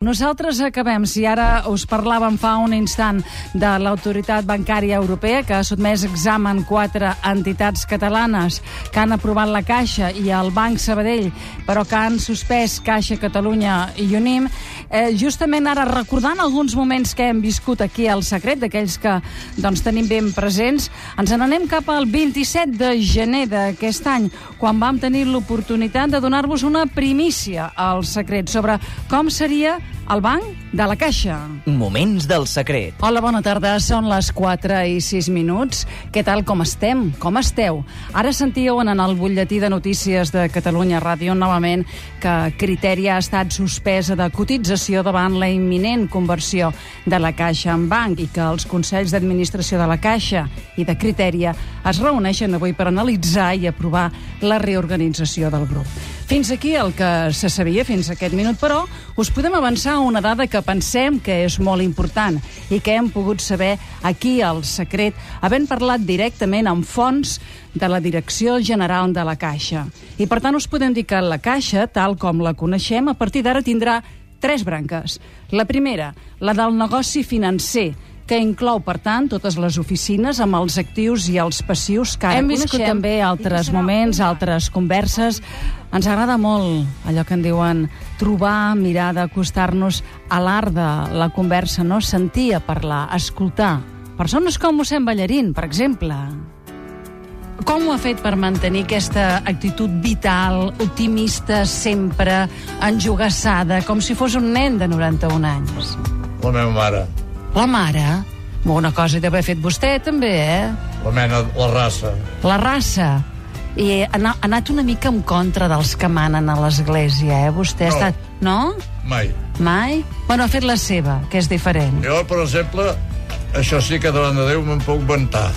Nosaltres acabem, si ara us parlàvem fa un instant de l'autoritat bancària europea que ha sotmès examen quatre entitats catalanes que han aprovat la Caixa i el Banc Sabadell, però que han suspès Caixa Catalunya i Unim, eh, justament ara recordant alguns moments que hem viscut aquí al secret, d'aquells que doncs, tenim ben presents, ens n'anem cap al 27 de gener d'aquest any, quan vam tenir l'oportunitat de donar-vos una primícia al secret sobre com seria el banc de la Caixa. Moments del secret. Hola, bona tarda. Són les 4 i 6 minuts. Què tal, com estem? Com esteu? Ara sentíeu en el butlletí de notícies de Catalunya Ràdio novament que Criteri ha estat suspesa de cotització davant la imminent conversió de la Caixa en banc i que els Consells d'Administració de la Caixa i de Criteria es reuneixen avui per analitzar i aprovar la reorganització del grup. Fins aquí el que se sabia fins a aquest minut, però us podem avançar una dada que pensem que és molt important i que hem pogut saber aquí al secret, havent parlat directament amb fons de la Direcció General de la Caixa. I per tant us podem dir que la Caixa, tal com la coneixem, a partir d'ara tindrà tres branques. La primera, la del negoci financer, que inclou, per tant, totes les oficines amb els actius i els passius que ara Hem viscut coneixem. també altres moments, altres converses. Ens agrada molt allò que en diuen trobar, mirar d'acostar-nos a l'art de la conversa, no? Sentir a parlar, escoltar. Persones com mossèn Ballarín, per exemple. Com ho ha fet per mantenir aquesta actitud vital, optimista, sempre enjugassada, com si fos un nen de 91 anys? La meva mare, La mare? Una cosa hi d'haver fet vostè, també, eh? la mena, la raça. La raça. I ha ana- ha anat una mica en contra dels que manen a l'església, eh? Vostè ha No. estat... No? Mai. Mai? Bueno, ha fet la seva, que és diferent. Jo, per exemple, això sí que davant de Déu me'n puc vantar.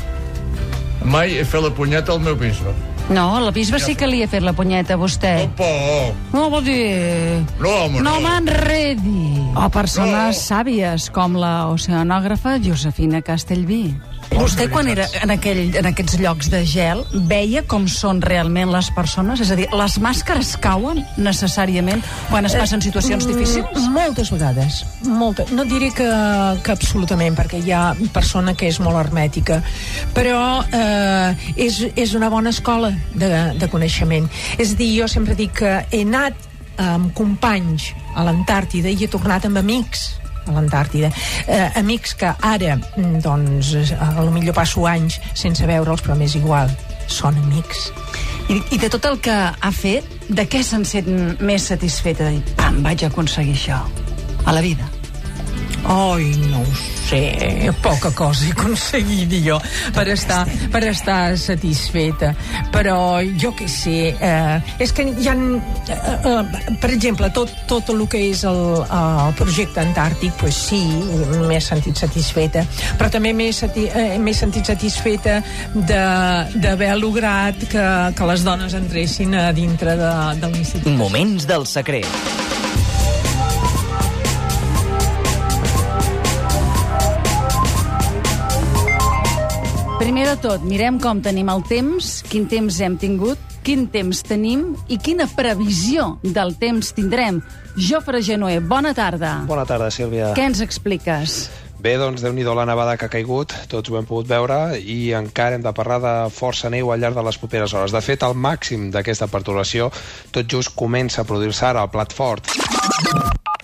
Mai he fet la punyeta al meu bisbe. No, la bisbe sí que li ha fet la punyeta a vostè. Un poc. No, vol dir... No, home, No no. m'enredi. O persones No. sàvies, com la oceanògrafa Josefina Castellví. Vostè, quan era en, aquell, en aquests llocs de gel, veia com són realment les persones? És a dir, les màscares cauen necessàriament quan es passen situacions difícils? Mm, Moltes vegades. Molta. No diré que, que absolutament, perquè hi ha persona que és molt hermètica, però eh, és, és una bona escola de, de coneixement. És a dir, jo sempre dic que he anat amb companys a l'Antàrtida i he tornat amb amics a l'Antàrtida. Eh, amics que ara, mm, doncs, a lo millor passo anys sense veure'ls, però m'és igual. Són amics. I, I de tot el que ha fet, de què se'n sent més satisfeta? Pam, vaig aconseguir això a la vida. Ai, no ho sé, poca cosa he aconseguit jo per estar, per estar satisfeta. Però jo que sé, eh, és que hi ha, eh, eh, per exemple, tot, tot el que és el, el projecte antàrtic, pues sí, m'he sentit satisfeta, però també m'he sati, eh, m'he sentit satisfeta de- d'haver lograt que, que les dones entressin a dintre de, de l'institut. Moments del secret. Primer de tot, mirem com tenim el temps, quin temps hem tingut, quin temps tenim i quina previsió del temps tindrem. Jofre Genoer, bona tarda. Bona tarda, Sílvia. Què ens expliques? Bé, doncs, déu nhi la nevada que ha caigut, tots ho hem pogut veure, i encara hem de parlar de força neu al llarg de les properes hores. De fet, el màxim d'aquesta perturbació tot just comença a produir-se ara al plat fort.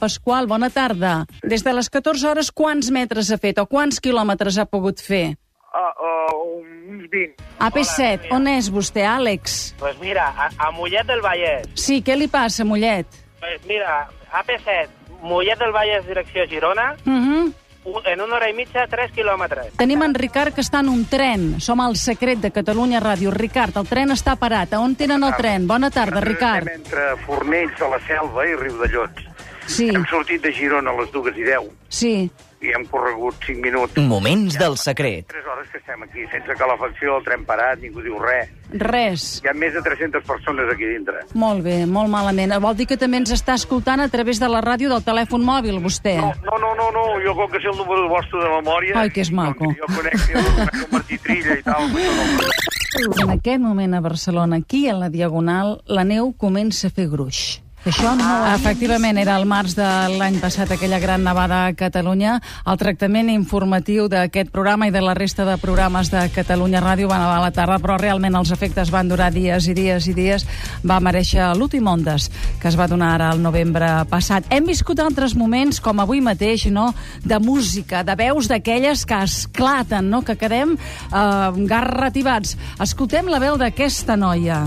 Pasqual, bona tarda. Des de les 14 hores, quants metres ha fet o quants quilòmetres ha pogut fer? Ah, uh, uns 20. AP7, on és vostè, Àlex? Pues mira, a, a Mollet del Vallès. Sí, què li passa, Mollet? Pues mira, AP7, Mollet del Vallès, direcció Girona, Uh -huh. en una hora i mitja, 3 quilòmetres. Tenim en Ricard que està en un tren. Som al secret de Catalunya Ràdio. Ricard, el tren està parat. A on tenen el tren? Bona tarda, Ricard. Estem entre Fornells, a la Selva i Riudellots. Sí, Hem sortit de Girona a les dues i 10 sí. I hem corregut 5 minuts. Moments del secret. 3 hores que estem aquí, sense calefacció, el tren parat, ningú diu res. Res. Hi ha més de 300 persones aquí dintre. Molt bé, molt malament. Vol dir que també ens està escoltant a través de la ràdio del telèfon mòbil, vostè? No, no, no, no, no. jo com que sé el número vostre de memòria... Ai, que és maco. Jo conec, jo conec el Martí Trilla i tal. En aquest moment a Barcelona, aquí a la Diagonal, la neu comença a fer gruix. Això no... Efectivament, era el març de l'any passat aquella gran nevada a Catalunya. El tractament informatiu d'aquest programa i de la resta de programes de Catalunya Ràdio va nevar a la tarda, però realment els efectes van durar dies i dies i dies. Va mereixer l'últim Ondes, que es va donar ara al novembre passat. Hem viscut altres moments, com avui mateix, no?, de música, de veus d'aquelles que esclaten, no?, que quedem eh, garrativats. Escoltem la veu d'aquesta noia.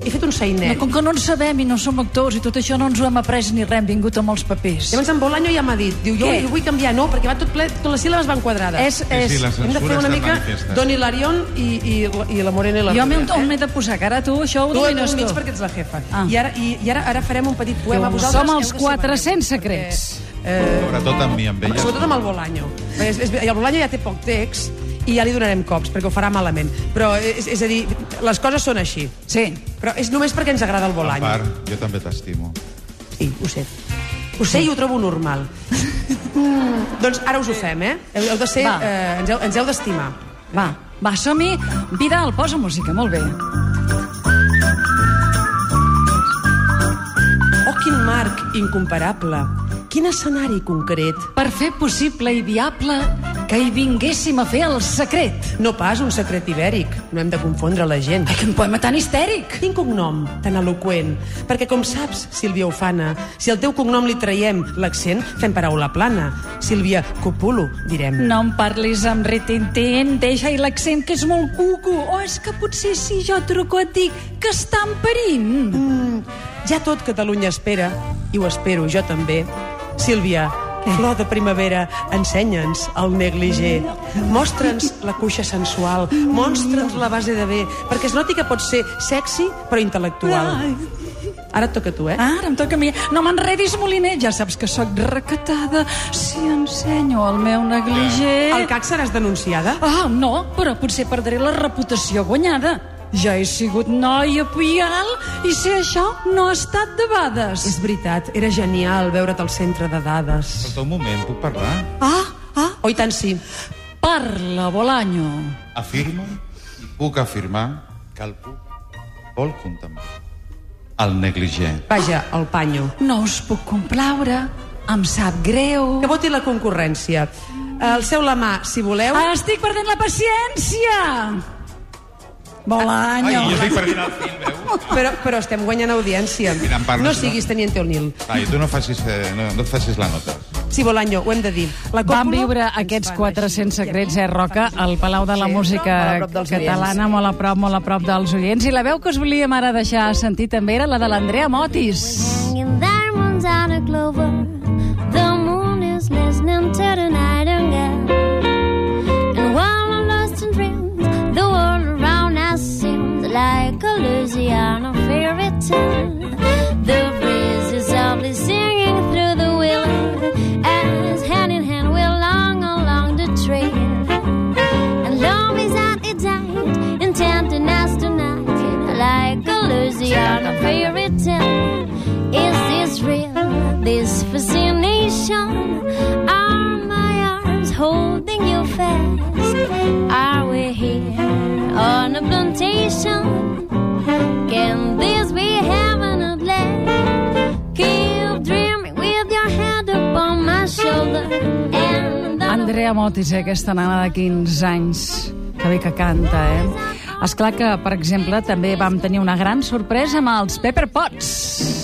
He fet un sainet. No, com que no en sabem i no som actors i tot això no ens ho hem après ni res, hem vingut amb els papers. Llavors en Bolaño ja m'ha dit, diu, jo Què? ho vull canviar, no, perquè va tot ple, totes les síl·labes van quadrades. És, és... sí, la Hem de fer una mica. Don Hilarion i, i, i la Morena i la Jo m'he- Rubia, on m'he de posar, que ara tu això ho Tu domines mig tu. perquè ets la jefa. Ah. I, ara, i, I ara ara farem un petit poema. Som Vosaltres els de ser 400 valents, secrets. perquè, Eh, Sobretot amb mi, amb ella. sobretot amb el Bolaño. És, el Bolaño ja té poc text i ja li donarem cops, perquè ho farà malament. Però, és, és a dir, les coses són així. Sí. Però és només perquè ens agrada el A Bolaño. part, jo també t'estimo. Sí, ho sé. Ho sé i ho trobo normal. mm, doncs ara us ho fem, eh? Heu, heu de ser... Va. Eh, ens, heu, ens heu d'estimar. Va, va, som-hi. Vidal, posa música, molt bé. Oh, quin marc incomparable. Quin escenari concret. Per fer possible i viable que hi vinguéssim a fer el secret. No pas un secret ibèric. No hem de confondre la gent. Ai, quin poema tan histèric! Quin cognom tan eloqüent. Perquè, com saps, Sílvia Ufana, si al teu cognom li traiem l'accent, fem paraula plana. Sílvia Copulo, direm. No em parlis amb retintín, deixa-hi l'accent que és molt cuco. O és que potser si jo truco et dic que estan parint. Mm, ja tot Catalunya espera, i ho espero jo també. Sílvia, flor de primavera, ensenya'ns el negligé. Mostra'ns la cuixa sensual, mostra'ns la base de bé, perquè es noti que pots ser sexy però intel·lectual. Ara et toca tu, eh? Ara em toca a mi. No m'enredis, Moliner, ja saps que sóc recatada. Si ensenyo el meu negligé... Al CAC seràs denunciada? Ah, no, però potser perdré la reputació guanyada. Ja he sigut noia pial i si això no ha estat de bades. És veritat, era genial veure't al centre de dades. Escolta, un moment, puc parlar? Ah, ah, Oh, i tant sí. parla, Bolaño. Afirmo i puc afirmar que el puc vol contemplar. El negligé. Vaja, el panyo. No us puc complaure, em sap greu. Que voti la concurrència. Alceu la mà, si voleu. Ah, estic perdent la paciència! Bolaño. Ai, jo estic perdent el fil, veus? Però, però estem guanyant audiència. Mira, parles, no no? siguis Teniente O'Neill. Ai, tu no facis, eh, no, no et facis la nota. Sí, Bolaño, ho hem de dir. La Vam còpula viure ens aquests fan 400 així. secrets, eh, Roca, al Palau de la Sí, Música catalana, molt a prop, molt a prop dels oients. I la veu que us volíem ara deixar sentir també era la de l'Andrea Motis. Hanging diamonds on a clover. The moon is listening to the. Like a Louisiana fairy tale. The breeze is softly singing through the willow as hand in hand we're long along the trail. And love is at its height, in tenderness tonight, like a Louisiana fairy tale. Is this real? This fascination? Are my arms holding you fast? Are we here on a plantation? Can this be heaven at last? Keep dreaming with your head upon my shoulder. And Andrea Motis, eh, aquesta nana de 15 anys, que bé que canta, eh? És clar que, per exemple, també vam tenir una gran sorpresa amb els Pepper Potts.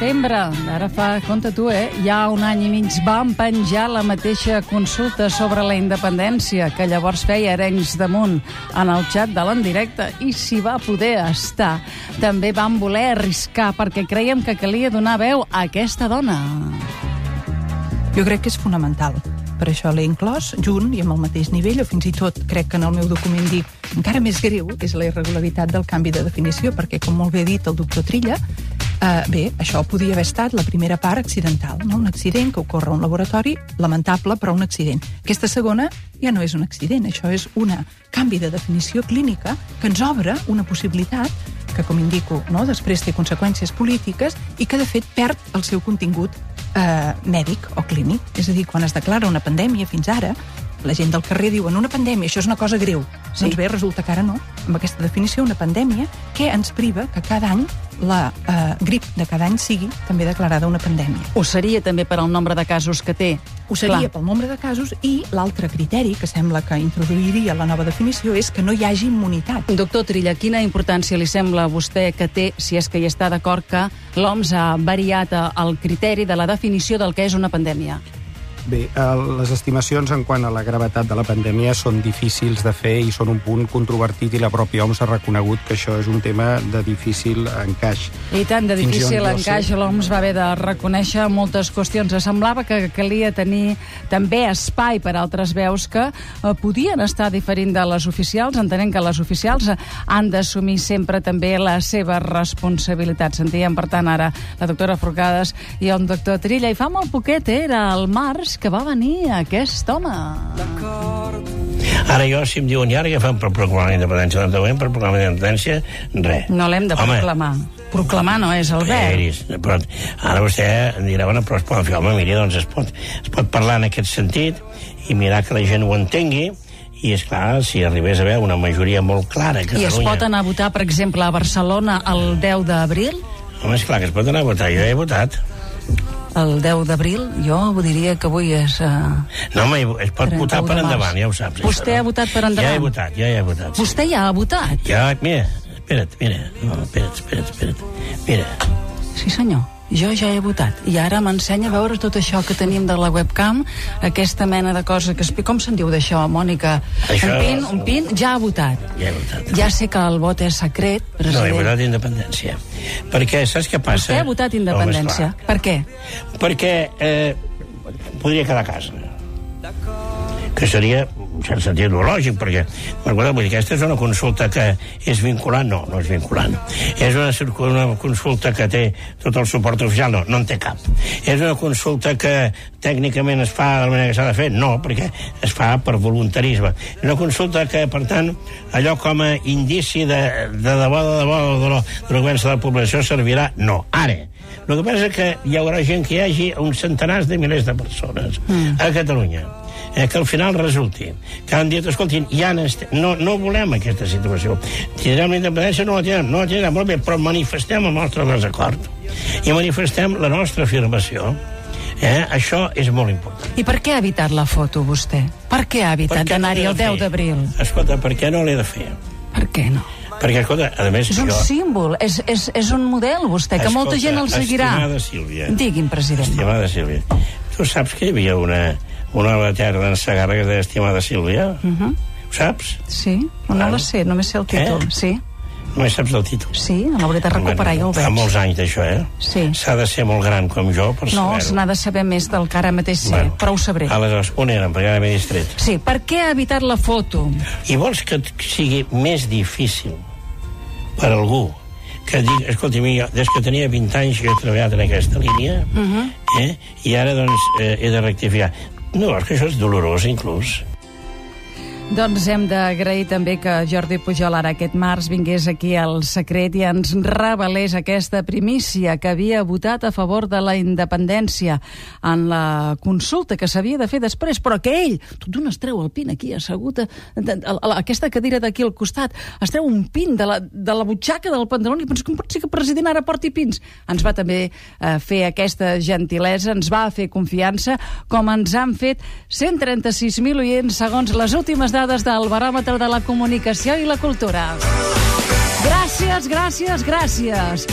Setembre, ara fa, compte tu, eh, ja un any i mig, vam penjar la mateixa consulta sobre la independència que llavors feia Arenys damunt en el xat de l'endirecte i si va poder estar, també vam voler arriscar perquè creiem que calia donar veu a aquesta dona. Jo crec que és fonamental. per això l'he inclòs, junt i amb el mateix nivell, o fins i tot crec que en el meu document dic encara més greu és la irregularitat del canvi de definició, perquè, com molt bé ha dit el doctor Trilla, eh, bé, això podia haver estat la primera part accidental, no? un accident que ocorre a un laboratori, lamentable, però un accident. Aquesta segona ja no és un accident, això és un canvi de definició clínica que ens obre una possibilitat que, com indico, no, després té conseqüències polítiques i que, de fet, perd el seu contingut eh, mèdic o clínic. És a dir, quan es declara una pandèmia fins ara, la gent del carrer diuen una pandèmia, això és una cosa greu. Sí. Doncs bé, resulta que ara no. Amb aquesta definició, una pandèmia que ens priva que cada any la eh, grip de cada any sigui també declarada una pandèmia. Ho seria també per al nombre de casos que té. Ho seria Clar. pel nombre de casos i l'altre criteri que sembla que introduiria la nova definició és que no hi hagi immunitat. Doctor Trilla, quina importància li sembla a vostè que té, si és que hi està d'acord, que l'OMS ha variat eh, el criteri de la definició del que és una pandèmia? Bé, eh, les estimacions en quant a la gravetat de la pandèmia són difícils de fer i són un punt controvertit i la pròpia OMS ha reconegut que això és un tema de difícil encaix. I tant de difícil encaix, l'OMS va haver de reconèixer moltes qüestions. Semblava que calia tenir també espai per altres veus que eh, podien estar diferint de les oficials, entenent que les oficials han d'assumir sempre també la seva responsabilitat. Sentíem, per tant, ara la doctora Forcades i el doctor Trilla. I fa molt poquet, eh, era el març, que va venir aquest home. Ara jo, si em diuen, i ara què fan per proclamar la independència? Doncs ho per proclamar la independència, res. No l'hem de Home, proclamar. Proclamar no és el. Peris, però ara vostè dirà, bueno, però es poden fer, home, miri, doncs es pot, es pot parlar en aquest sentit i mirar que la gent ho entengui i, és clar si arribés a haver una majoria molt clara a I es pot anar a votar, per exemple, a Barcelona el 10 d'abril? Home, és clar que es pot anar a votar, jo he votat. El 10 d'abril, jo diria que avui és... Uh... No, home, es pot 31 votar per endavant, ja ho saps. Vostè ha votat per endavant? Ja he votat, ja he votat. sí. Vostè ja ha votat? Ja, mira, espera't, mira, no, espera't, espera't, espera't. Mira, Sí, senyor. Jo ja he votat. I ara m'ensenya a veure tot això que tenim de la webcam, aquesta mena de cosa que... Com se'n diu d'això, Mònica? Això- Un pin, un pin, ja ha votat. ja he votat. Ja sé que el vot és secret, No, he president. votat independència. Perquè, saps què passa? Vostè ha votat independència. Home, per què? Perquè eh, podria quedar a casa. Que seria un cert sentit lògic, perquè, m'acorda, vull dir, aquesta és una consulta que és vinculant? No, no és vinculant. És una, una consulta que té tot el suport oficial? No, no en té cap. És una consulta que tècnicament es fa de la manera que s'ha de fer? No, perquè es fa per voluntarisme. És una consulta que, per tant, allò com a indici de, de debò, de debò, de lo, de lo que pensa la població servirà? No. Ara, el que passa és que hi haurà gent que hi hagi uns centenars de milers de persones mm. a Catalunya eh, que al final resulti que han dit, escoltin, ja no, no volem aquesta situació. Tindrem la independència, no la tindrem, no la tindrem, molt bé, però manifestem el nostre desacord i manifestem la nostra afirmació. Eh? Això és molt important. I per què ha evitat la foto, vostè? Per què ha evitat no d'anar-hi el de 10 fer? d'abril? Escolta, per què no l'he de fer? Per què no? Perquè, escolta, a més, És un jo... símbol, és, és, és un model, vostè, que molta gent el seguirà. Estimada Sílvia. Digui'm, president. Estimada Sílvia. Tu saps que hi havia una, una de teatre d'en Sagarra que es deia Estimada Sílvia? Uh -huh. Ho saps? Sí, no, no la sé, només sé el títol. Eh? Sí, Només saps el títol. sí, l'hauré de recuperar, ja ho Fa veig. molts anys d'això, eh? Sí. S'ha de ser molt gran com jo per No, saber-ho. se n'ha de saber més del que ara mateix sé, Bueno. però ho sabré. Aleshores, on érem? Perquè ara m'he distret. Sí, per què ha evitat la foto? I vols que sigui més difícil per algú que digui, escolta, jo, des que tenia 20 anys que he treballat en aquesta línia, Uh -huh. eh? i ara, doncs, eh, he de rectificar. No, és que això és dolorós, inclús. Doncs hem d'agrair també que Jordi Pujol ara aquest març vingués aquí al Secret i ens revelés aquesta primícia que havia votat a favor de la independència en la consulta que s'havia de fer després, però que ell, tot d'un es treu el pin aquí assegut a, a, a, a aquesta cadira d'aquí al costat, es treu un pin de la, de la butxaca del pantaló i pensa, com pot ser que el president ara porti pins? Ens va també eh, fer aquesta gentilesa, ens va fer confiança, com ens han fet 136.000 oients segons les últimes dades del baròmetre de la comunicació i la cultura. Gràcies, gràcies, gràcies.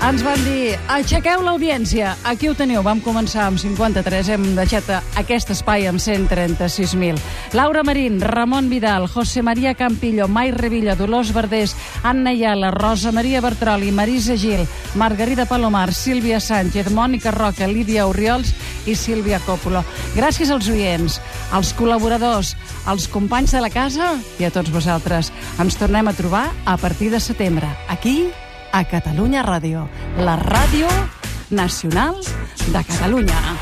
Ens van dir, aixequeu l'audiència. Aquí ho teniu, vam començar amb 53, hem deixat aquest espai amb 136.000. Laura Marín, Ramon Vidal, José María Campillo, Mai Revilla, Dolors Verdés, Anna Iala, Rosa Maria Bertroli, Marisa Gil, Margarida Palomar, Sílvia Sánchez, Mònica Roca, Lídia Oriols i Sílvia Coppola. Gràcies als oients, als col·laboradors, als companys de la casa i a tots vosaltres. Ens tornem a trobar a partir de setembre, aquí, a Catalunya Ràdio, la ràdio nacional de Catalunya.